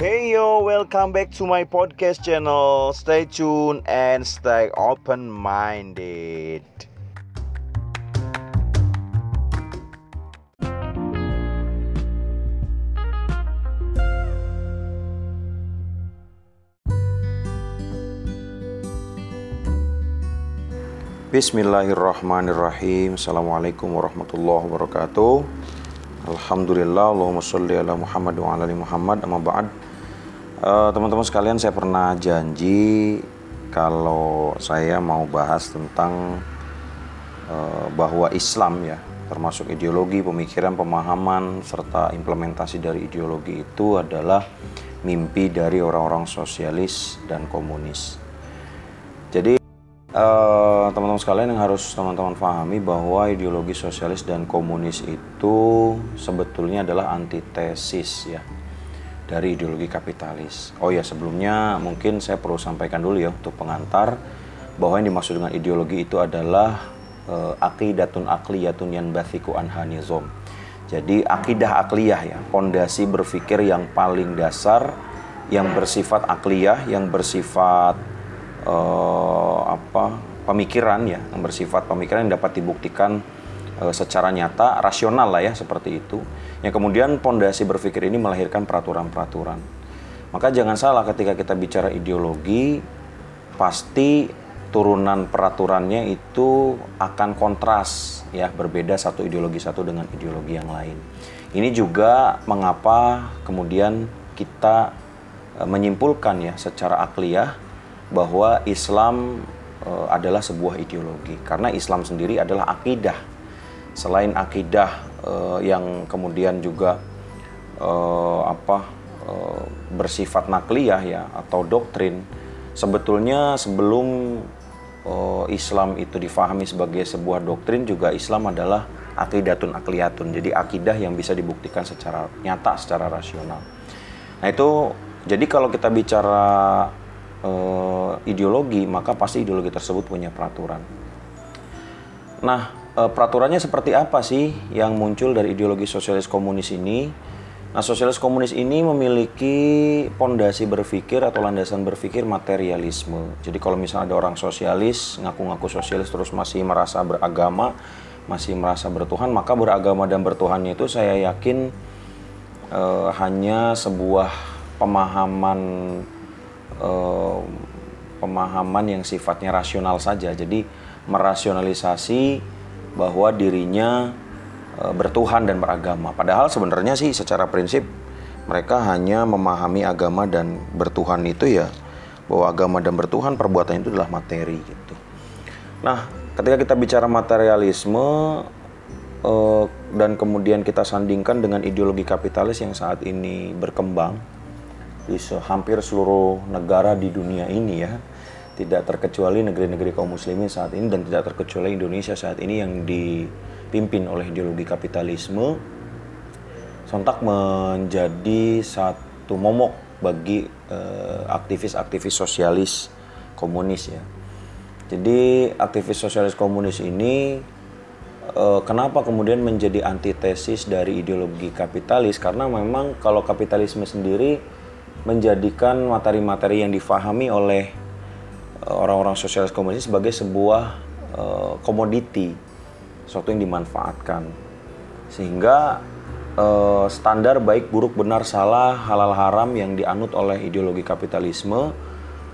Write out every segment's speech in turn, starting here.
Hey yo, welcome back to my podcast channel. Stay tuned and stay open minded. Bismillahirrahmanirrahim Assalamualaikum warahmatullahi wabarakatuh Alhamdulillah Allahumma salli ala Muhammad wa ala ali Muhammad Amma ba'd uh, Teman-teman sekalian saya pernah janji Kalau saya mau bahas tentang uh, Bahwa Islam ya Termasuk ideologi, pemikiran, pemahaman Serta implementasi dari ideologi itu adalah Mimpi dari orang-orang sosialis dan komunis. Jadi Eh, teman-teman uh, sekalian yang harus teman-teman pahami bahwa ideologi sosialis dan komunis itu sebetulnya adalah antitesis ya dari ideologi kapitalis. Oh ya sebelumnya mungkin saya perlu sampaikan dulu ya untuk pengantar bahwa yang dimaksud dengan ideologi itu adalah uh, akidatun akliyatun yan bathiku anhanizom. Jadi akidah akliyah ya, pondasi berpikir yang paling dasar yang bersifat akliyah, yang bersifat uh, apa pemikiran ya yang bersifat pemikiran yang dapat dibuktikan secara nyata rasional lah ya seperti itu. Yang kemudian pondasi berpikir ini melahirkan peraturan-peraturan. Maka jangan salah ketika kita bicara ideologi pasti turunan peraturannya itu akan kontras ya berbeda satu ideologi satu dengan ideologi yang lain. Ini juga mengapa kemudian kita eh, menyimpulkan ya secara akliyah bahwa Islam uh, adalah sebuah ideologi. Karena Islam sendiri adalah akidah. Selain akidah uh, yang kemudian juga uh, apa uh, bersifat nakliyah ya atau doktrin, sebetulnya sebelum uh, Islam itu difahami sebagai sebuah doktrin juga Islam adalah akidatun akliyatun. Jadi akidah yang bisa dibuktikan secara nyata, secara rasional. Nah itu jadi kalau kita bicara uh, ideologi, maka pasti ideologi tersebut punya peraturan. Nah, peraturannya seperti apa sih yang muncul dari ideologi sosialis komunis ini? Nah, sosialis komunis ini memiliki pondasi berpikir atau landasan berpikir materialisme. Jadi kalau misalnya ada orang sosialis, ngaku-ngaku sosialis terus masih merasa beragama, masih merasa bertuhan, maka beragama dan bertuhannya itu saya yakin uh, hanya sebuah pemahaman uh, pemahaman yang sifatnya rasional saja. Jadi merasionalisasi bahwa dirinya uh, bertuhan dan beragama. Padahal sebenarnya sih secara prinsip mereka hanya memahami agama dan bertuhan itu ya bahwa agama dan bertuhan perbuatan itu adalah materi gitu. Nah, ketika kita bicara materialisme uh, dan kemudian kita sandingkan dengan ideologi kapitalis yang saat ini berkembang, di hampir seluruh negara di dunia ini ya tidak terkecuali negeri-negeri kaum muslimin saat ini dan tidak terkecuali Indonesia saat ini yang dipimpin oleh ideologi kapitalisme sontak menjadi satu momok bagi eh, aktivis-aktivis uh, sosialis komunis ya. Jadi aktivis sosialis komunis ini uh, kenapa kemudian menjadi antitesis dari ideologi kapitalis karena memang kalau kapitalisme sendiri menjadikan materi-materi yang difahami oleh eh, orang-orang sosialis komunis sebagai sebuah uh, komoditi, sesuatu yang dimanfaatkan. Sehingga uh, standar baik buruk benar salah halal haram yang dianut oleh ideologi kapitalisme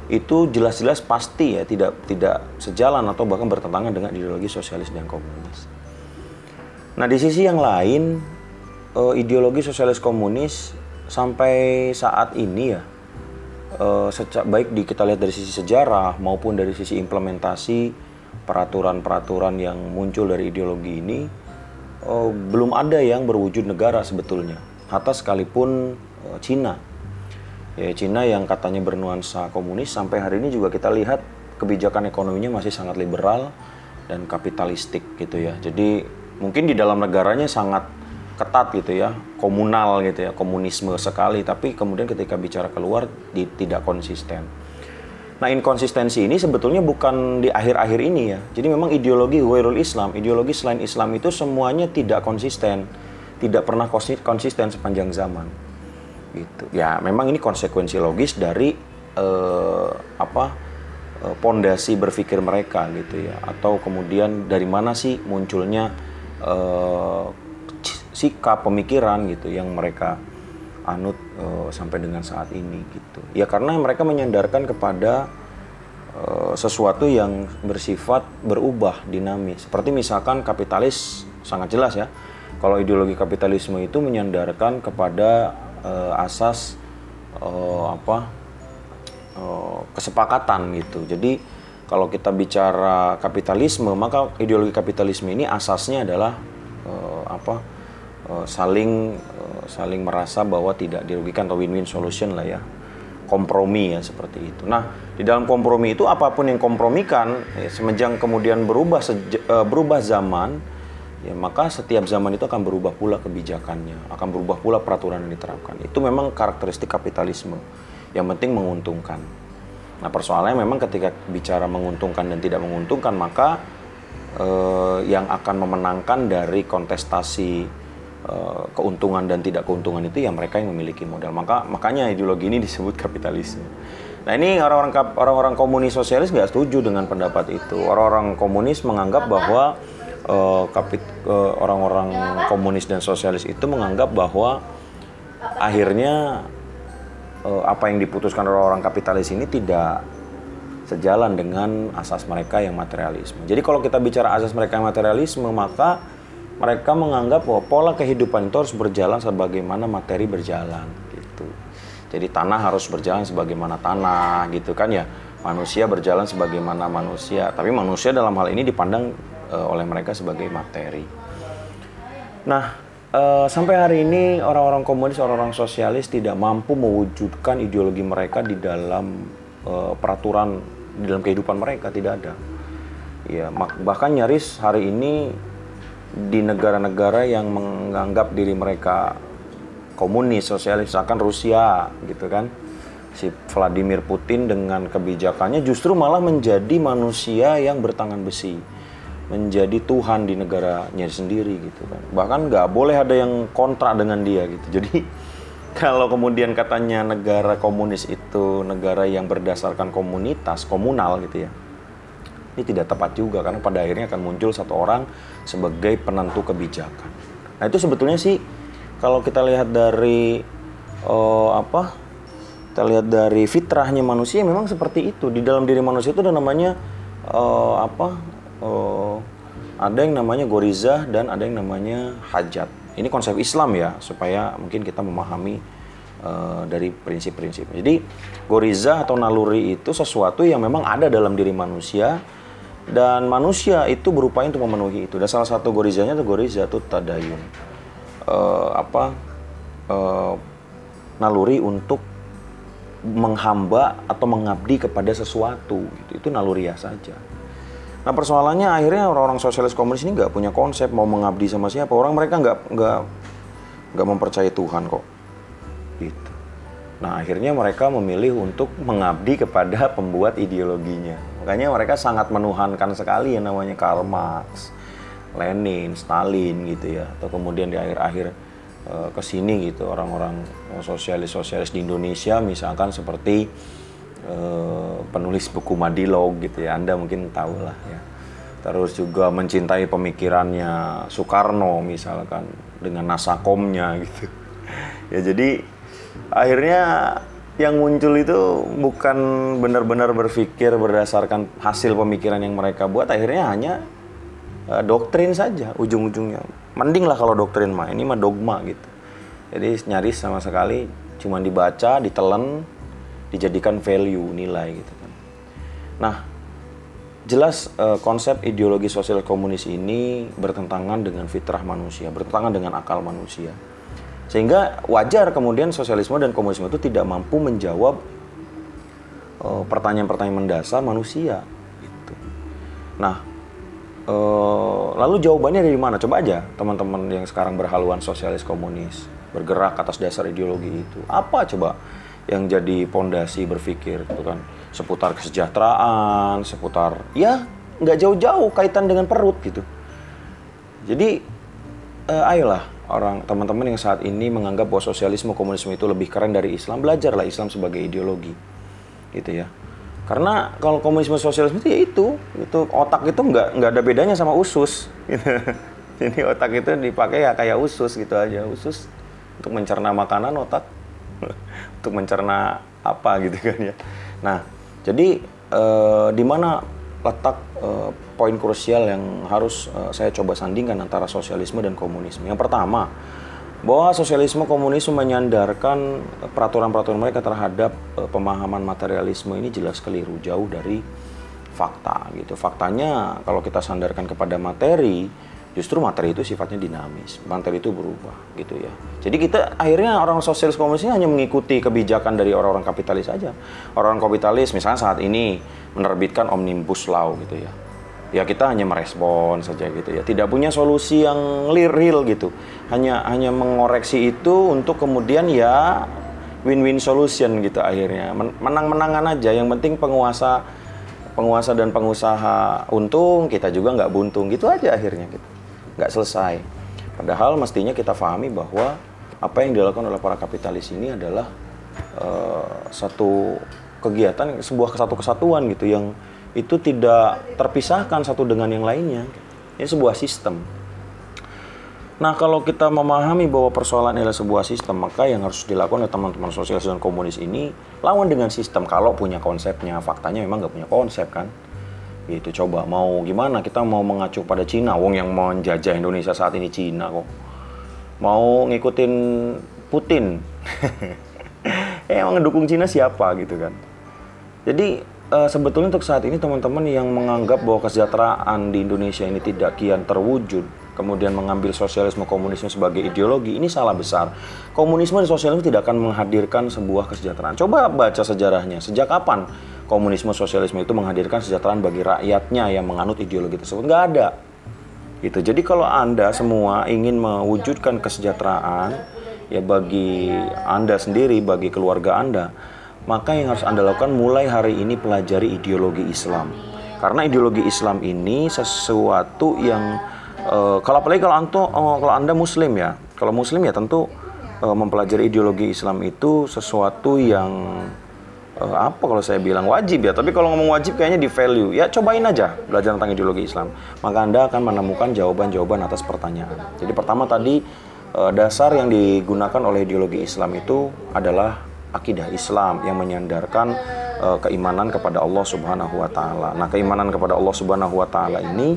itu jelas-jelas pasti ya tidak tidak sejalan atau bahkan bertentangan dengan ideologi sosialis dan komunis. Nah di sisi yang lain uh, ideologi sosialis komunis sampai saat ini ya uh, baik di kita lihat dari sisi sejarah maupun dari sisi implementasi peraturan-peraturan yang muncul dari ideologi ini uh, belum ada yang berwujud negara sebetulnya hatta sekalipun uh, Cina. Ya Cina yang katanya bernuansa komunis sampai hari ini juga kita lihat kebijakan ekonominya masih sangat liberal dan kapitalistik gitu ya. Jadi mungkin di dalam negaranya sangat ketat gitu ya, komunal gitu ya, komunisme sekali, tapi kemudian ketika bicara keluar di, tidak konsisten. Nah inkonsistensi ini sebetulnya bukan di akhir-akhir ini ya. Jadi memang ideologi Wairul Islam, ideologi selain Islam itu semuanya tidak konsisten, tidak pernah konsisten sepanjang zaman. gitu ya memang ini konsekuensi logis dari eh, apa eh, pondasi berpikir mereka gitu ya atau kemudian dari mana sih munculnya eh, sikap pemikiran gitu yang mereka anut uh, sampai dengan saat ini gitu. Ya karena mereka menyandarkan kepada uh, sesuatu yang bersifat berubah, dinamis. Seperti misalkan kapitalis sangat jelas ya. Kalau ideologi kapitalisme itu menyandarkan kepada uh, asas uh, apa uh, kesepakatan gitu. Jadi kalau kita bicara kapitalisme, maka ideologi kapitalisme ini asasnya adalah uh, apa? Uh, saling saling merasa bahwa tidak dirugikan atau win-win solution lah ya kompromi ya seperti itu. Nah di dalam kompromi itu apa pun yang kompromikan ya, semenjak kemudian berubah seja, uh, berubah zaman ya maka setiap zaman itu akan berubah pula kebijakannya akan berubah pula peraturan yang diterapkan itu memang karakteristik kapitalisme yang penting menguntungkan. Nah persoalannya memang ketika bicara menguntungkan dan tidak menguntungkan maka uh, yang akan memenangkan dari kontestasi Eh, keuntungan dan tidak keuntungan itu ya mereka yang memiliki modal. Maka makanya ideologi ini disebut kapitalisme. Nah ini orang-orang orang-orang komunis sosialis nggak setuju dengan pendapat itu. Orang-orang komunis menganggap bahwa uh, kapit uh, orang-orang komunis dan sosialis itu menganggap bahwa akhirnya uh, apa yang diputuskan orang-orang kapitalis ini tidak sejalan dengan asas mereka yang materialisme. Jadi kalau kita bicara asas mereka yang materialisme maka mereka menganggap bahwa pola kehidupan itu harus berjalan sebagaimana materi berjalan gitu. Jadi tanah harus berjalan sebagaimana tanah gitu kan ya. Manusia berjalan sebagaimana manusia, tapi manusia dalam hal ini dipandang uh, oleh mereka sebagai materi. Nah, uh, sampai hari ini orang-orang komunis, orang-orang sosialis tidak mampu mewujudkan ideologi mereka di dalam uh, peraturan di dalam kehidupan mereka tidak ada. Ya, bahkan nyaris hari ini di negara-negara yang menganggap diri mereka komunis, sosialis, misalkan Rusia gitu kan. Si Vladimir Putin dengan kebijakannya justru malah menjadi manusia yang bertangan besi. Menjadi Tuhan di negaranya sendiri gitu kan. Bahkan nggak boleh ada yang kontra dengan dia gitu. Jadi kalau kemudian katanya negara komunis itu negara yang berdasarkan komunitas, komunal gitu ya ini tidak tepat juga karena pada akhirnya akan muncul satu orang sebagai penentu kebijakan. Nah itu sebetulnya sih kalau kita lihat dari uh, apa? Kita lihat dari fitrahnya manusia memang seperti itu. Di dalam diri manusia itu ada namanya uh, apa? Uh, ada yang namanya gorizah dan ada yang namanya hajat. Ini konsep Islam ya supaya mungkin kita memahami dari prinsip-prinsip. Jadi gorizah atau naluri itu sesuatu yang memang ada dalam diri manusia dan manusia itu berupaya untuk memenuhi itu. Dan salah satu gorizanya itu goriza itu tadayun. Uh, apa? Uh, naluri untuk menghamba atau mengabdi kepada sesuatu gitu. itu naluri ya saja. Nah persoalannya akhirnya orang-orang sosialis komunis ini nggak punya konsep mau mengabdi sama siapa. Orang mereka nggak nggak nggak mempercayai Tuhan kok. Gitu. Nah akhirnya mereka memilih untuk mengabdi kepada pembuat ideologinya Makanya mereka sangat menuhankan sekali yang namanya Karl Marx, Lenin, Stalin gitu ya. Atau kemudian di akhir-akhir e, ke sini gitu orang-orang sosialis-sosialis di Indonesia misalkan seperti e, penulis buku Madilog gitu ya. Anda mungkin tahu lah ya. Terus juga mencintai pemikirannya Soekarno misalkan dengan nasakomnya gitu. Ya jadi akhirnya yang muncul itu bukan benar-benar berpikir berdasarkan hasil pemikiran yang mereka buat. Akhirnya hanya uh, doktrin saja ujung-ujungnya. Mending lah kalau doktrin mah ini mah dogma gitu. Jadi nyaris sama sekali cuma dibaca ditelan dijadikan value nilai gitu kan. Nah jelas uh, konsep ideologi sosial komunis ini bertentangan dengan fitrah manusia bertentangan dengan akal manusia sehingga wajar kemudian sosialisme dan komunisme itu tidak mampu menjawab eh, pertanyaan-pertanyaan mendasar manusia. Gitu. Nah, uh, lalu jawabannya dari mana? Coba aja teman-teman yang sekarang berhaluan sosialis komunis bergerak atas dasar ideologi itu. Apa coba yang jadi pondasi berpikir gitu kan? Seputar kesejahteraan, seputar ya nggak jauh-jauh kaitan dengan perut gitu. Jadi uh, ayolah orang teman-teman yang saat ini menganggap bahwa sosialisme komunisme itu lebih keren dari Islam belajarlah Islam sebagai ideologi gitu ya. Karena kalau komunisme sosialisme itu ya itu itu otak itu nggak nggak ada bedanya sama usus gitu. jadi otak itu dipakai ya kayak usus gitu aja. Usus untuk mencerna makanan otak untuk mencerna apa gitu kan ya. Nah jadi eh, di mana letak eh, poin krusial yang harus eh, saya coba sandingkan antara sosialisme dan komunisme. Yang pertama, bahwa sosialisme komunisme menyandarkan peraturan-peraturan mereka terhadap eh, pemahaman materialisme ini jelas keliru, jauh dari fakta gitu. Faktanya kalau kita sandarkan kepada materi, justru materi itu sifatnya dinamis, materi itu berubah gitu ya. Jadi kita akhirnya orang sosialis komunis ini hanya mengikuti kebijakan dari orang-orang kapitalis saja. Orang kapitalis misalnya saat ini menerbitkan omnibus law gitu ya. Ya kita hanya merespon saja gitu ya. Tidak punya solusi yang real gitu. Hanya hanya mengoreksi itu untuk kemudian ya win-win solution gitu akhirnya. Menang-menangan aja. Yang penting penguasa penguasa dan pengusaha untung, kita juga nggak buntung gitu aja akhirnya gitu nggak selesai. Padahal mestinya kita pahami bahwa apa yang dilakukan oleh para kapitalis ini adalah uh, satu kegiatan, sebuah satu kesatuan gitu yang itu tidak terpisahkan satu dengan yang lainnya. Ini sebuah sistem. Nah, kalau kita memahami bahwa persoalan adalah sebuah sistem, maka yang harus dilakukan oleh teman-teman sosialis dan komunis ini lawan dengan sistem. Kalau punya konsepnya, faktanya memang nggak punya konsep kan. Itu coba mau gimana kita mau mengacu pada Cina, wong yang menjajah Indonesia saat ini Cina kok. Mau ngikutin Putin. eh emang ngedukung Cina siapa gitu kan. Jadi uh, sebetulnya untuk saat ini teman-teman yang menganggap bahwa kesejahteraan di Indonesia ini tidak kian terwujud, kemudian mengambil sosialisme komunisme sebagai ideologi, ini salah besar. Komunisme dan sosialisme tidak akan menghadirkan sebuah kesejahteraan. Coba baca sejarahnya. Sejak kapan komunisme sosialisme itu menghadirkan kesejahteraan bagi rakyatnya yang menganut ideologi tersebut nggak ada gitu jadi kalau anda semua ingin mewujudkan kesejahteraan ya bagi anda sendiri bagi keluarga anda maka yang harus anda lakukan mulai hari ini pelajari ideologi Islam. Karena ideologi Islam ini sesuatu yang uh, kalau apalagi kalau anto uh, kalau anda Muslim ya. Kalau Muslim ya tentu uh, mempelajari ideologi Islam itu sesuatu yang uh, apa kalau saya bilang wajib ya. Tapi kalau ngomong wajib kayaknya di value. Ya cobain aja belajar tentang ideologi Islam. Maka anda akan menemukan jawaban-jawaban atas pertanyaan. Jadi pertama tadi dasar yang digunakan oleh ideologi Islam itu adalah akidah Islam yang menyandarkan uh, keimanan kepada Allah Subhanahu wa taala. Nah, keimanan kepada Allah Subhanahu wa taala ini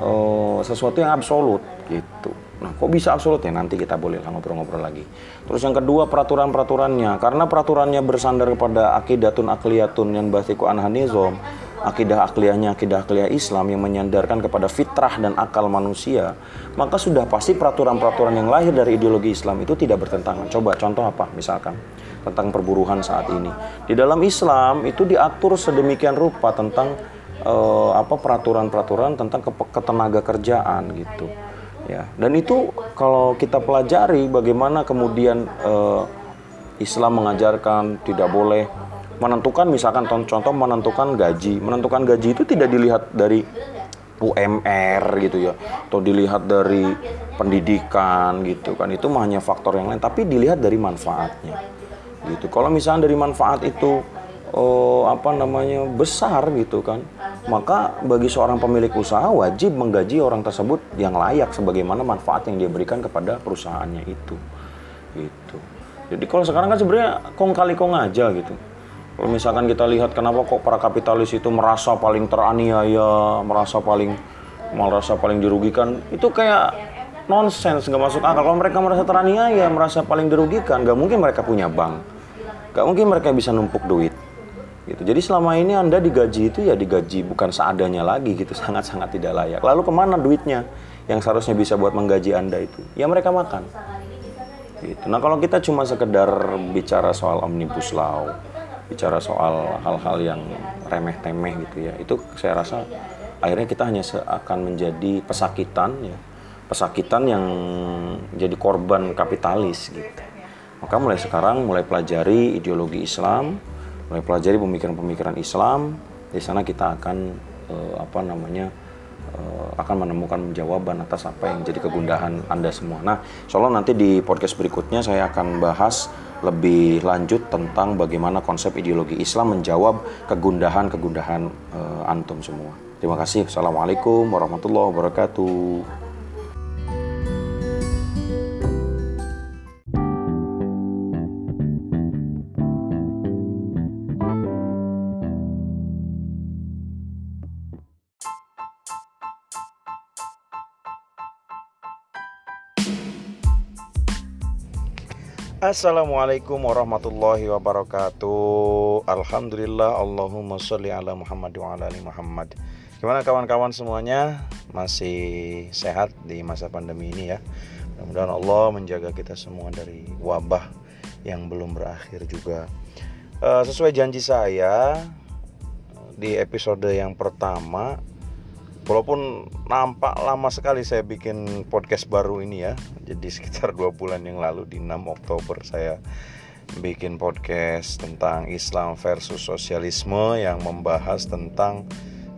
uh, sesuatu yang absolut gitu. Nah, kok bisa absolut ya? Nanti kita boleh ngobrol-ngobrol lagi. Terus yang kedua peraturan-peraturannya. Karena peraturannya bersandar kepada akidatun akliyatun yang basiku anhanizom, akidah akliyahnya akidah akliyah Islam yang menyandarkan kepada fitrah dan akal manusia, maka sudah pasti peraturan-peraturan yang lahir dari ideologi Islam itu tidak bertentangan. Coba contoh apa? Misalkan tentang perburuhan saat ini. Di dalam Islam itu diatur sedemikian rupa tentang uh, apa peraturan-peraturan tentang ketenaga kerjaan gitu ya. Dan itu kalau kita pelajari bagaimana kemudian uh, Islam mengajarkan tidak boleh menentukan misalkan contoh menentukan gaji. Menentukan gaji itu tidak dilihat dari UMR gitu ya atau dilihat dari pendidikan gitu kan. Itu hanya faktor yang lain tapi dilihat dari manfaatnya gitu. Kalau misalnya dari manfaat itu uh, apa namanya besar gitu kan maka bagi seorang pemilik usaha wajib menggaji orang tersebut yang layak sebagaimana manfaat yang dia berikan kepada perusahaannya itu. Gitu. Jadi kalau sekarang kan sebenarnya kong kali kong aja gitu. Kalau misalkan kita lihat kenapa kok para kapitalis itu merasa paling teraniaya merasa paling merasa paling dirugikan itu kayak nonsens nggak masuk akal. Kalau mereka merasa teraniaya merasa paling dirugikan nggak mungkin mereka punya bank nggak mungkin mereka bisa numpuk duit gitu. Jadi selama ini Anda digaji itu ya digaji bukan seadanya lagi gitu, sangat-sangat tidak layak. Lalu ke mana duitnya yang seharusnya bisa buat menggaji Anda itu? Ya mereka makan. Gitu. Nah kalau kita cuma sekedar bicara soal omnibus law, bicara soal hal-hal yang remeh-temeh gitu ya, itu saya rasa akhirnya kita hanya akan menjadi pesakitan ya, pesakitan yang jadi korban kapitalis gitu. Maka mulai sekarang mulai pelajari ideologi Islam, mulai pelajari pemikiran-pemikiran Islam di sana kita akan uh, apa namanya uh, akan menemukan jawaban atas apa yang jadi kegundahan Anda semua. Nah, Allah nanti di podcast berikutnya saya akan bahas lebih lanjut tentang bagaimana konsep ideologi Islam menjawab kegundahan-kegundahan uh, antum semua. Terima kasih. Assalamualaikum warahmatullahi wabarakatuh. Assalamualaikum warahmatullahi wabarakatuh. Alhamdulillah Allahumma sholli ala Muhammad wa ala ali Muhammad. Gimana kawan-kawan semuanya? Masih sehat di masa pandemi ini ya? Mudah-mudahan Allah menjaga kita semua dari wabah yang belum berakhir juga. Uh, Sesuai janji saya Di episode yang pertama Walaupun nampak lama sekali saya bikin podcast baru ini ya. Jadi sekitar dua bulan yang lalu di 6 Oktober saya bikin podcast tentang Islam versus sosialisme Yang membahas tentang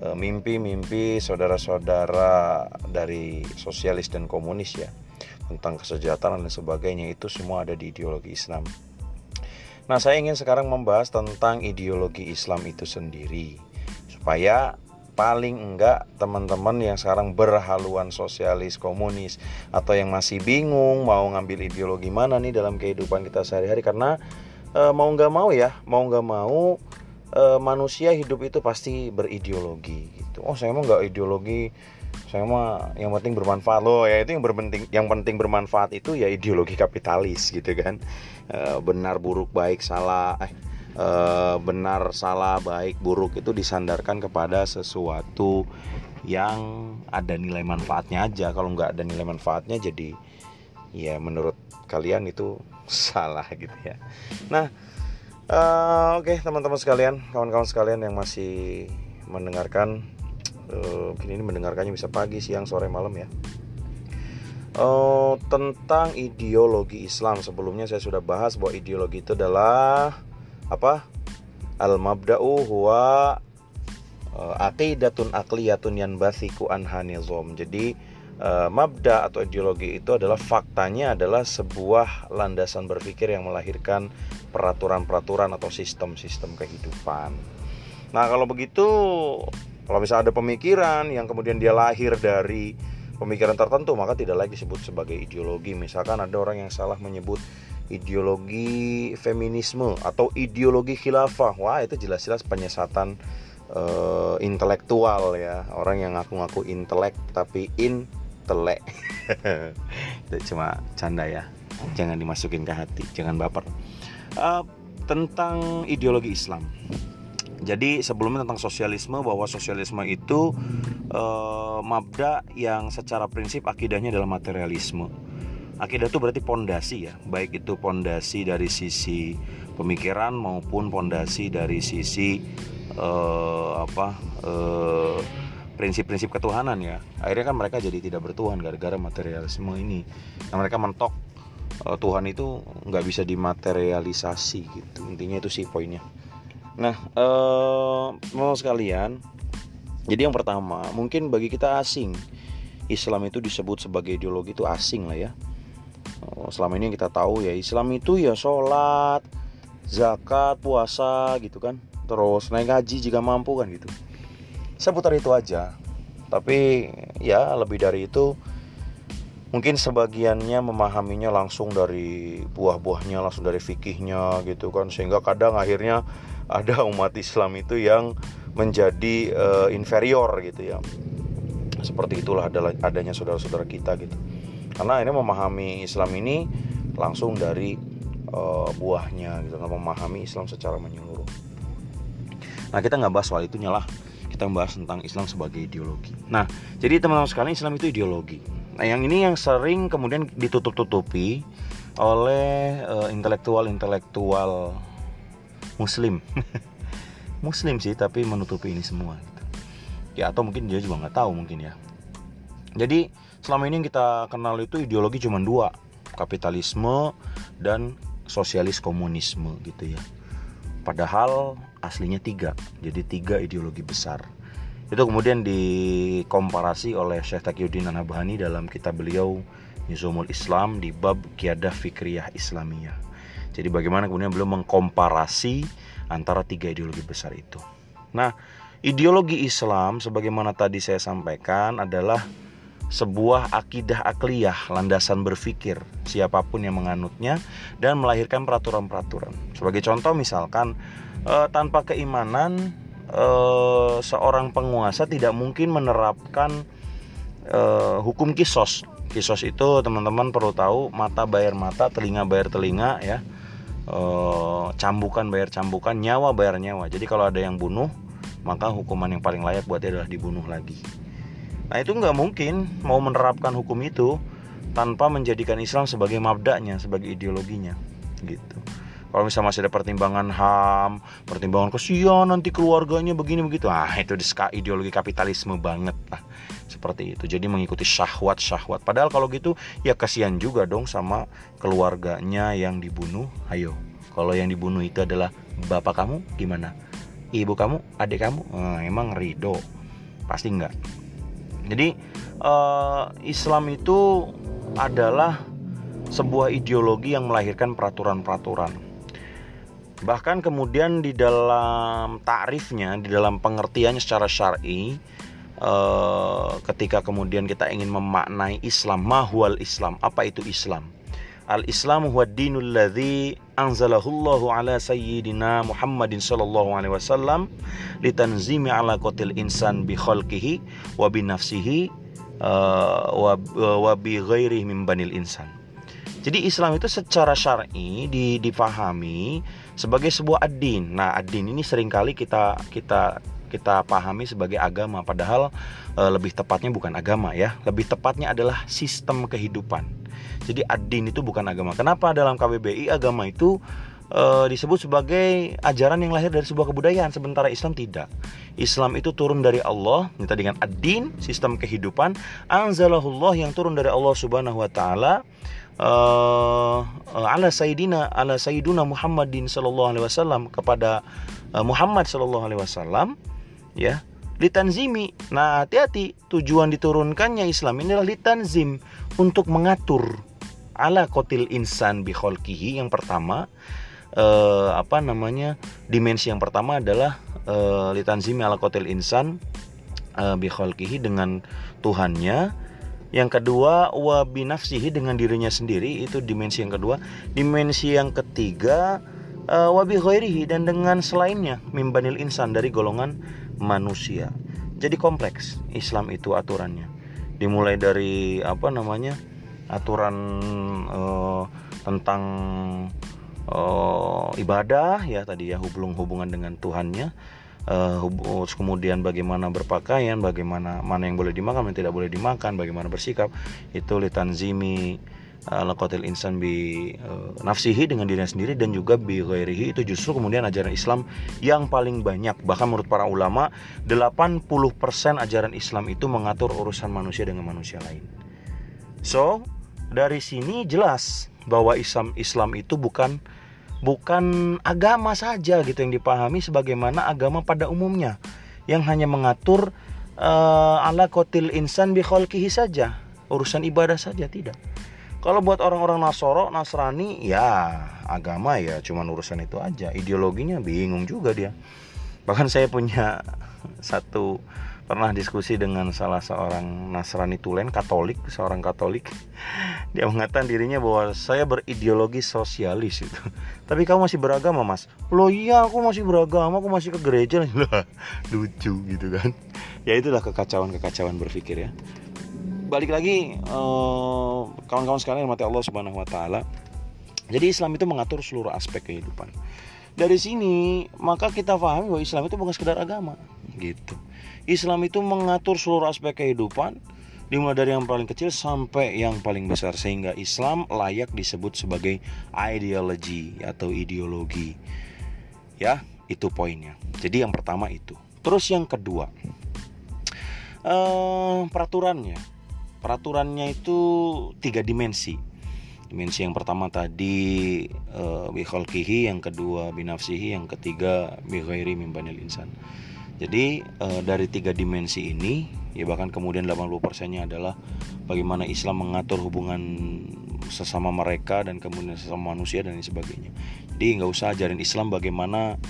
eh, mimpi-mimpi saudara-saudara dari sosialis dan komunis ya. Tentang kesejahteraan dan sebagainya itu semua ada di ideologi Islam. Nah saya ingin sekarang membahas tentang ideologi Islam itu sendiri. Supaya paling enggak teman-teman yang sekarang berhaluan sosialis komunis atau yang masih bingung mau ngambil ideologi mana nih dalam kehidupan kita sehari-hari karena e, mau nggak mau ya mau nggak mau e, manusia hidup itu pasti berideologi gitu. Oh saya mau nggak ideologi saya mah yang penting bermanfaat. Loh ya itu yang berpenting yang penting bermanfaat itu ya ideologi kapitalis gitu kan. E, benar buruk baik salah eh e, benar salah baik buruk itu disandarkan kepada sesuatu yang ada nilai manfaatnya aja. Kalau nggak ada nilai manfaatnya jadi ya menurut kalian itu salah gitu ya. Nah uh, oke okay, teman-teman sekalian kawan-kawan sekalian yang masih mendengarkan uh, ini mendengarkannya bisa pagi siang sore malam ya. Uh, tentang ideologi Islam. Sebelumnya saya sudah bahas bahwa ideologi itu adalah apa? Al mabda'u huwa uh, aqidatun aqliyatun yang basiku anha nizam jadi uh, mabda atau ideologi itu adalah faktanya adalah sebuah landasan berpikir yang melahirkan peraturan-peraturan atau sistem-sistem kehidupan. Nah kalau begitu kalau misalnya ada pemikiran yang kemudian dia lahir dari pemikiran tertentu maka tidak lagi disebut sebagai ideologi. Misalkan ada orang yang salah menyebut ideologi feminisme atau ideologi khilafah. Wah, itu jelas-jelas penyesatan uh, intelektual ya. Orang yang ngaku-ngaku intelek tapi intelek. itu cuma canda ya. Jangan dimasukin ke hati, jangan baper. Uh, tentang ideologi Islam. Jadi sebelumnya tentang sosialisme bahwa sosialisme itu uh, mabda yang secara prinsip akidahnya adalah materialisme Akidah itu berarti pondasi ya, baik itu pondasi dari sisi pemikiran maupun pondasi dari sisi uh, apa eh, prinsip-prinsip ketuhanan ya. Akhirnya kan mereka jadi tidak bertuhan gara-gara materialisme ini. Nah, mereka mentok uh, Tuhan itu nggak bisa dimaterialisasi gitu. Intinya itu sih poinnya. Nah, uh, mau sekalian, jadi yang pertama mungkin bagi kita asing Islam itu disebut sebagai ideologi itu asing lah ya selama ini kita tahu ya Islam itu ya sholat zakat puasa gitu kan. Terus naik haji jika mampu kan gitu. Seputar itu aja. Tapi ya lebih dari itu mungkin sebagiannya memahaminya langsung dari buah-buahnya langsung dari fikihnya gitu kan. Sehingga kadang akhirnya ada umat Islam itu yang menjadi uh, inferior gitu ya. Seperti itulah adanya saudara-saudara kita gitu karena ini memahami Islam ini langsung dari uh, buahnya gitu memahami Islam secara menyeluruh. Nah kita nggak bahas soal itu lah. Kita membahas tentang Islam sebagai ideologi. Nah jadi teman-teman sekalian Islam itu ideologi. Nah yang ini yang sering kemudian ditutup-tutupi oleh uh, intelektual-intelektual muslim. Muslim sih tapi menutupi ini semua gitu. ya atau mungkin dia juga nggak tahu mungkin ya. Jadi selama ini yang kita kenal itu ideologi cuma dua kapitalisme dan sosialis komunisme gitu ya padahal aslinya tiga jadi tiga ideologi besar Itu kemudian dikomparasi oleh Syekh Taqiyuddin An-Nabhani dalam kitab beliau Nizamul Islam di bab Kiadah Fikriyah Islamiyah. Jadi bagaimana kemudian beliau mengkomparasi antara tiga ideologi besar itu. Nah, ideologi Islam sebagaimana tadi saya sampaikan adalah sebuah akidah akliyah, landasan berpikir siapa pun yang menganutnya dan melahirkan peraturan-peraturan. Sebagai contoh misalkan eh, tanpa keimanan eh, seorang penguasa tidak mungkin menerapkan eh, hukum kisos. Kisos itu teman-teman perlu tahu mata bayar mata, telinga bayar telinga ya. Eh, cambukan bayar cambukan, nyawa bayar nyawa. Jadi kalau ada yang bunuh, maka hukuman yang paling layak buat dia adalah dibunuh lagi. Nah itu nggak mungkin mau menerapkan hukum itu tanpa menjadikan Islam sebagai mabdaknya, sebagai ideologinya, gitu. Kalau misalnya masih ada pertimbangan HAM, pertimbangan kesian nanti keluarganya begini begitu, ah itu ideologi kapitalisme banget lah, seperti itu. Jadi mengikuti syahwat syahwat. Padahal kalau gitu ya kasihan juga dong sama keluarganya yang dibunuh. Ayo, kalau yang dibunuh itu adalah bapak kamu, gimana? Ibu kamu, adik kamu, eh, emang ridho? Pasti enggak jadi uh, Islam itu adalah sebuah ideologi yang melahirkan peraturan-peraturan. Bahkan kemudian di dalam takrifnya, di dalam pengertiannya secara syar'i, uh, ketika kemudian kita ingin memaknai Islam, mahwal Islam, apa itu Islam? Al-Islam huwa dinul ladzi anzalahullahu ala sayyidina Muhammadin sallallahu alaihi wasallam litanzimi ala qatil insan bi khalqihi wa bi nafsihi uh, wa, wa bi ghairi min banil insan. Jadi Islam itu secara syar'i difahami sebagai sebuah ad-din. Nah, ad-din ini sering kali kita kita kita pahami sebagai agama padahal e, lebih tepatnya bukan agama ya. Lebih tepatnya adalah sistem kehidupan. Jadi ad-din itu bukan agama. Kenapa dalam KBBI agama itu e, disebut sebagai ajaran yang lahir dari sebuah kebudayaan sementara Islam tidak. Islam itu turun dari Allah, minta dengan ad-din, sistem kehidupan, anzalahullah yang turun dari Allah Subhanahu wa taala uh, ala sayyidina ala sayyiduna Muhammadin sallallahu alaihi wasallam kepada uh, Muhammad sallallahu alaihi wasallam ya litanzimi. Nah, hati-hati, tujuan diturunkannya Islam ini adalah litanzim untuk mengatur ala kotil insan biholkihi yang pertama eh, apa namanya dimensi yang pertama adalah eh, litanzimi ala kotil insan eh, biholkihi dengan Tuhannya. Yang kedua wabi nafsihi dengan dirinya sendiri itu dimensi yang kedua. Dimensi yang ketiga uh, khairihi dan dengan selainnya mimbanil insan dari golongan manusia. Jadi kompleks Islam itu aturannya. Dimulai dari apa namanya aturan uh, tentang uh, ibadah ya tadi ya hubung hubungan dengan Tuhannya. Uh, kemudian bagaimana berpakaian bagaimana mana yang boleh dimakan dan tidak boleh dimakan bagaimana bersikap. Itu litanzimi lakotil insan bi uh, nafsihi dengan dirinya sendiri dan juga bi ghairihi. Itu justru kemudian ajaran Islam yang paling banyak. Bahkan menurut para ulama 80% ajaran Islam itu mengatur urusan manusia dengan manusia lain. So, dari sini jelas bahwa Islam Islam itu bukan bukan agama saja gitu yang dipahami sebagaimana agama pada umumnya yang hanya mengatur uh, ala kotil insan bi saja urusan ibadah saja tidak kalau buat orang-orang Nasoro, Nasrani, ya agama ya cuma urusan itu aja. Ideologinya bingung juga dia. Bahkan saya punya satu pernah diskusi dengan salah seorang Nasrani Tulen Katolik seorang Katolik. Dia mengatakan dirinya bahwa saya berideologi sosialis itu. Tapi kamu masih beragama mas? Lo iya aku masih beragama aku masih ke gereja. Lucu gitu kan. Ya itulah kekacauan kekacauan berpikir ya. Balik lagi eh, kawan-kawan sekalian mati Allah Subhanahu wa taala. Jadi Islam itu mengatur seluruh aspek kehidupan. Dari sini maka kita pahami bahwa Islam itu bukan sekedar agama, gitu. Islam itu mengatur seluruh aspek kehidupan dimulai dari yang paling kecil sampai yang paling besar sehingga Islam layak disebut sebagai ideologi atau ideologi. Ya, itu poinnya. Jadi yang pertama itu. Terus yang kedua, uh, peraturannya peraturannya itu tiga dimensi dimensi yang pertama tadi uh, bikhalkihi yang kedua binafsihi yang ketiga bighairi mimbanil insan Jadi uh, dari tiga dimensi ini ya bahkan kemudian 80 persennya adalah bagaimana Islam mengatur hubungan sesama mereka dan kemudian sesama manusia dan sebagainya. Jadi nggak usah ajarin Islam bagaimana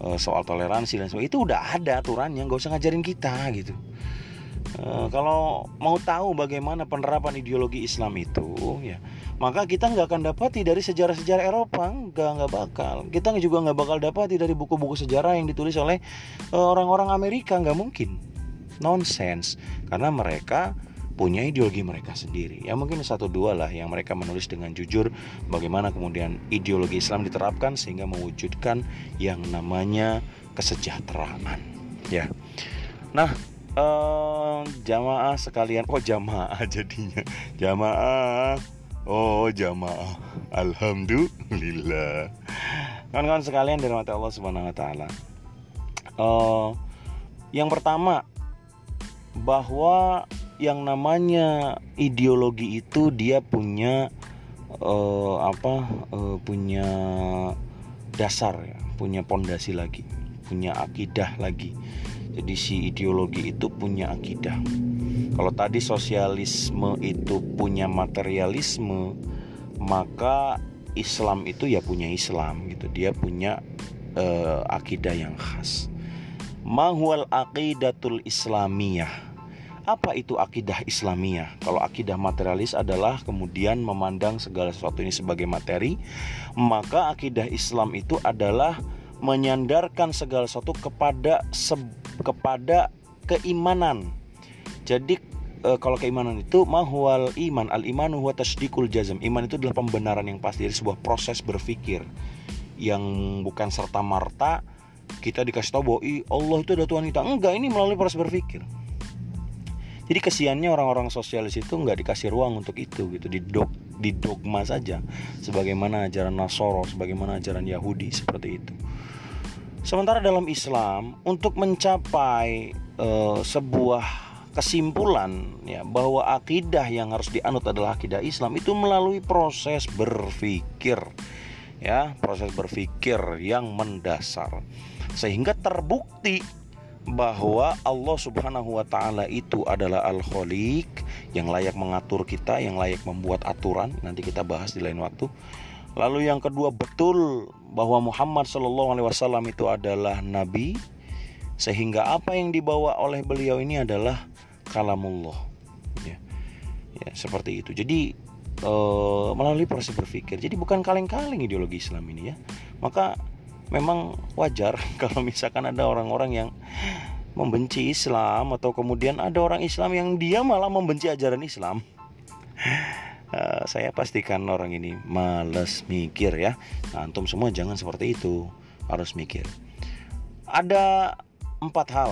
uh, soal toleransi dan sebagainya itu udah ada aturannya, nggak usah ngajarin kita gitu. Uh, kalau mau tahu bagaimana penerapan ideologi Islam itu, ya maka kita nggak akan dapati dari sejarah-sejarah Eropa nggak nggak bakal. Kita juga nggak bakal dapati dari buku-buku sejarah yang ditulis oleh eh, orang-orang Amerika. Nggak mungkin. Nonsense. Karena mereka punya ideologi mereka sendiri. Ya mungkin satu dua lah yang mereka menulis dengan jujur bagaimana kemudian ideologi Islam diterapkan sehingga mewujudkan yang namanya kesejahteraan. Ya. Nah eh, jamaah sekalian. Oh jamaah jadinya. Jamaah Oh jamaah. Alhamdulillah. Kawan-kawan sekalian dari mata Allah subhanahu wa ta'ala. Uh, Yang pertama Bahwa yang namanya ideologi itu dia punya uh, apa uh, punya dasar ya punya pondasi lagi punya akidah lagi jadi ideologi itu punya akidah. Kalau tadi sosialisme itu punya materialisme, maka Islam itu ya punya Islam gitu. Dia punya uh, akidah yang khas. Mahwal aqidatul Islamiyah. Apa itu akidah Islamiyah? Kalau akidah materialis adalah kemudian memandang segala sesuatu ini sebagai materi, maka akidah Islam itu adalah menyandarkan segala sesuatu kepada se kepada keimanan. Jadi e, kalau keimanan itu mahwal iman al imanu huwa tasdikul jazm. Iman itu adalah pembenaran yang pasti dari sebuah proses berpikir yang bukan serta merta kita dikasih tahu bahwa Allah itu ada Tuhan kita. Enggak, ini melalui proses berpikir. Jadi kesiannya orang-orang sosialis itu nggak dikasih ruang untuk itu gitu, didog, didogma saja, sebagaimana ajaran Nasoro, sebagaimana ajaran Yahudi seperti itu. Sementara dalam Islam untuk mencapai uh, sebuah kesimpulan ya bahwa akidah yang harus dianut adalah akidah Islam itu melalui proses berpikir ya proses berpikir yang mendasar sehingga terbukti bahwa Allah Subhanahu wa taala itu adalah Al-Khaliq yang layak mengatur kita, yang layak membuat aturan. Nanti kita bahas di lain waktu. Lalu yang kedua betul bahwa Muhammad Shallallahu Alaihi Wasallam itu adalah nabi sehingga apa yang dibawa oleh beliau ini adalah kalamullah ya, ya seperti itu jadi e, melalui proses berpikir jadi bukan kaleng-kaleng ideologi Islam ini ya maka memang wajar kalau misalkan ada orang-orang yang membenci Islam atau kemudian ada orang Islam yang dia malah membenci ajaran Islam uh, saya pastikan orang ini males mikir ya. Nah, antum semua jangan seperti itu, harus mikir. Ada empat hal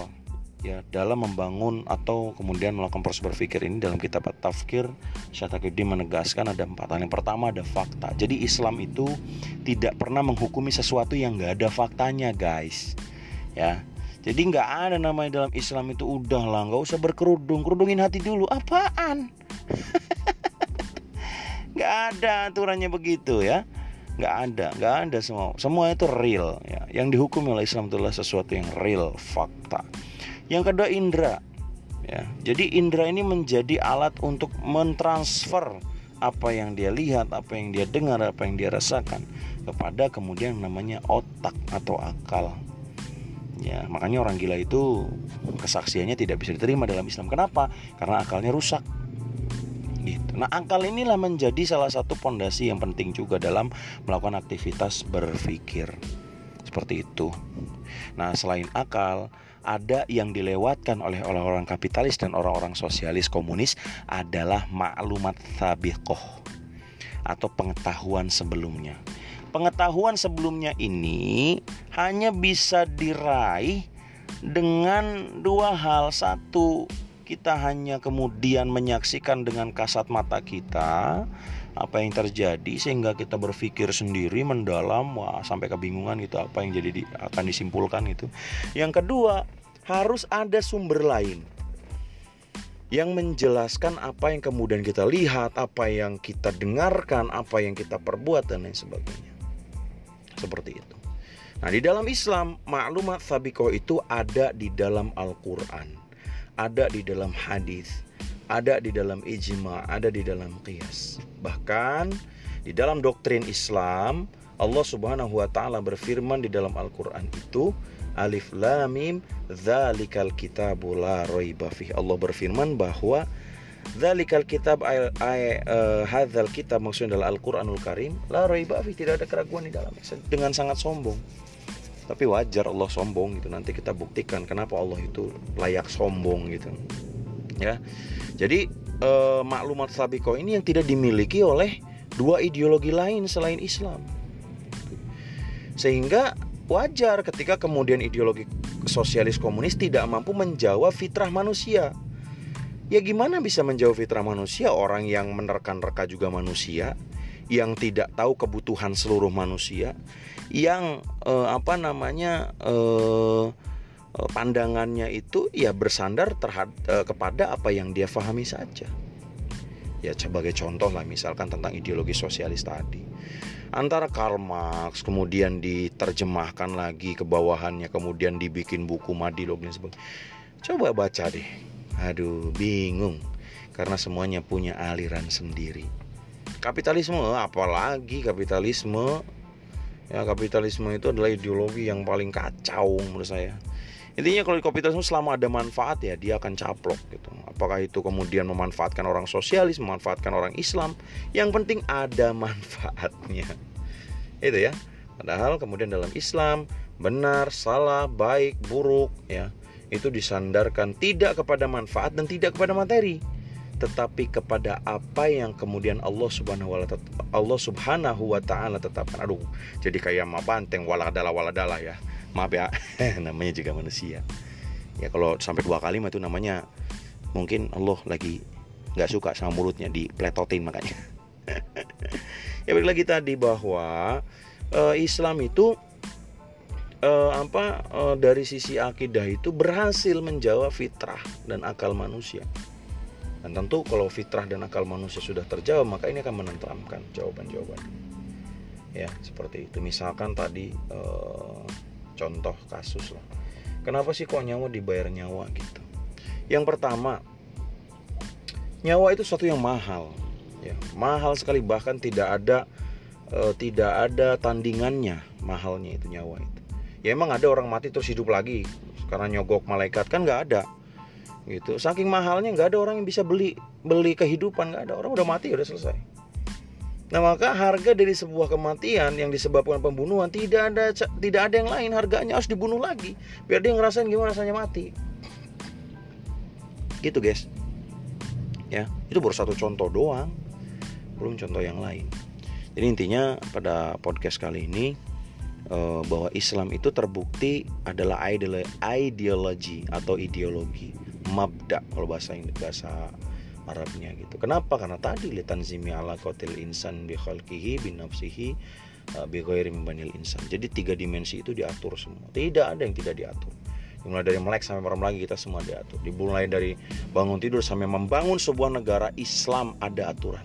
ya dalam membangun atau kemudian melakukan proses berpikir ini dalam kitab tafkir Syatakuddin menegaskan ada empat hal. Yang pertama ada fakta. Jadi Islam itu tidak pernah menghukumi sesuatu yang nggak ada faktanya guys. Ya. Jadi nggak ada namanya dalam Islam itu udah lah nggak usah berkerudung kerudungin hati dulu. Apaan? Nggak ada aturannya begitu ya. Nggak ada nggak ada semua. Semua itu real ya. Yang dihukum oleh Islam itulah sesuatu yang real fakta yang kedua indera ya jadi indera ini menjadi alat untuk mentransfer apa yang dia lihat apa yang dia dengar apa yang dia rasakan kepada kemudian namanya otak atau akal ya makanya orang gila itu kesaksiannya tidak bisa diterima dalam Islam kenapa karena akalnya rusak gitu. Nah, akal inilah menjadi salah satu pondasi yang penting juga dalam melakukan aktivitas berpikir. Seperti itu. Nah, selain akal, ada yang dilewatkan oleh orang-orang kapitalis dan orang-orang sosialis komunis adalah maklumat sabiqoh atau pengetahuan sebelumnya. Pengetahuan sebelumnya ini hanya bisa diraih dengan dua hal. Satu, kita hanya kemudian menyaksikan dengan kasat mata kita apa yang terjadi sehingga kita berpikir sendiri mendalam wah sampai kebingungan gitu apa yang jadi di, akan disimpulkan itu. Yang kedua, harus ada sumber lain yang menjelaskan apa yang kemudian kita lihat, apa yang kita dengarkan, apa yang kita perbuat dan lain sebagainya. Seperti itu. Nah, di dalam Islam, maklumat sabikoh itu ada di dalam Al-Quran, ada di dalam hadis, ada di dalam ijma, ada di dalam qiyas. Bahkan di dalam doktrin Islam, Allah Subhanahu wa taala berfirman di dalam Al-Qur'an itu, Alif Lam Mim, dzalikal kitabu la raiba Allah berfirman bahwa Dzalikal kitab ay, ay uh, hadzal kitab maksudnya adalah Al-Qur'anul Karim la raiba tidak ada keraguan di dalamnya dengan sangat sombong. Tapi wajar Allah sombong gitu. Nanti kita buktikan kenapa Allah itu layak sombong gitu. Ya. Jadi uh, maklumat sabiko ini yang tidak dimiliki oleh dua ideologi lain selain Islam. Sehingga wajar ketika kemudian ideologi sosialis komunis tidak mampu menjawab fitrah manusia Ya gimana bisa menjauh fitrah manusia orang yang menerka-nerka juga manusia, yang tidak tahu kebutuhan seluruh manusia, yang eh, apa namanya eh, eh pandangannya itu ya bersandar terhadap eh, kepada apa yang dia fahami saja. Ya sebagai contoh lah misalkan tentang ideologi sosialis tadi. Antara Karl Marx kemudian diterjemahkan lagi ke bawahannya kemudian dibikin buku Madilog dan sebagainya. Coba baca deh Aduh, bingung karena semuanya punya aliran sendiri. Kapitalisme apalagi kapitalisme? Ya, kapitalisme itu adalah ideologi yang paling kacau menurut saya. Intinya kalau di kapitalisme selama ada manfaat ya dia akan caplok gitu. Apakah itu kemudian memanfaatkan orang sosialis, memanfaatkan orang Islam, yang penting ada manfaatnya. Itu ya. Padahal kemudian dalam Islam benar, salah, baik, buruk ya itu disandarkan tidak kepada manfaat dan tidak kepada materi tetapi kepada apa yang kemudian Allah Subhanahu wa taala tetapkan. Aduh, jadi kayak ma banteng waladala waladala ya. Maaf ya, namanya juga manusia. Ya kalau sampai dua kali itu namanya mungkin Allah lagi nggak suka sama mulutnya dipletotin makanya. ya balik lagi tadi bahwa uh, Islam itu uh, apa uh, dari sisi akidah itu berhasil menjawab fitrah dan akal manusia. Dan tentu kalau fitrah dan akal manusia sudah terjawab, maka ini akan menentukan jawaban-jawaban. Ya, seperti itu. Misalkan tadi uh, contoh kasus lah. Kenapa sih kok nyawa dibayar nyawa gitu? Yang pertama, nyawa itu sesuatu yang mahal. Ya, mahal sekali bahkan tidak ada uh, tidak ada tandingannya mahalnya itu nyawa itu ya emang ada orang mati terus hidup lagi karena nyogok malaikat kan nggak ada gitu saking mahalnya nggak ada orang yang bisa beli beli kehidupan nggak ada orang udah mati udah selesai nah maka harga dari sebuah kematian yang disebabkan pembunuhan tidak ada tidak ada yang lain. Harganya harus dibunuh lagi biar dia ngerasain gimana rasanya mati. Gitu guys. Ya itu baru satu contoh doang. Belum contoh yang lain. Jadi intinya pada podcast kali ini uh, bahwa Islam itu terbukti adalah ideologi atau ideologi mabda kalau bahasa bahasa Arabnya gitu. Kenapa? Karena tadi litan zimi ala kotil insan bi khalqihi bi nafsihi uh, bi ghairi insan. Jadi tiga dimensi itu diatur semua. Tidak ada yang tidak diatur. Dimulai dari melek sampai malam lagi kita semua diatur. Dimulai dari bangun tidur sampai membangun sebuah negara Islam ada aturan.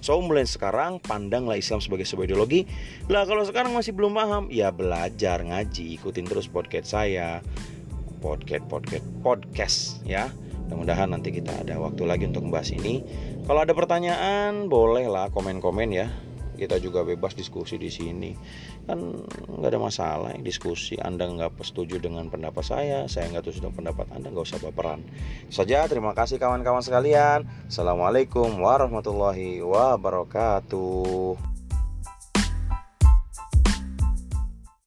So mulai sekarang pandanglah Islam sebagai sebuah ideologi. Lah kalau sekarang masih belum paham, ya belajar ngaji, ikutin terus podcast saya, podcast podcast podcast ya. Mudah-mudahan nanti kita ada waktu lagi untuk membahas ini. Kalau ada pertanyaan, bolehlah komen-komen ya. Kita juga bebas diskusi di sini. Kan nggak ada masalah diskusi. Anda nggak setuju dengan pendapat saya saya nggak setuju dengan pendapat anda nggak usah baperan. Saja terima kasih kawan-kawan sekalian. Assalamualaikum warahmatullahi wabarakatuh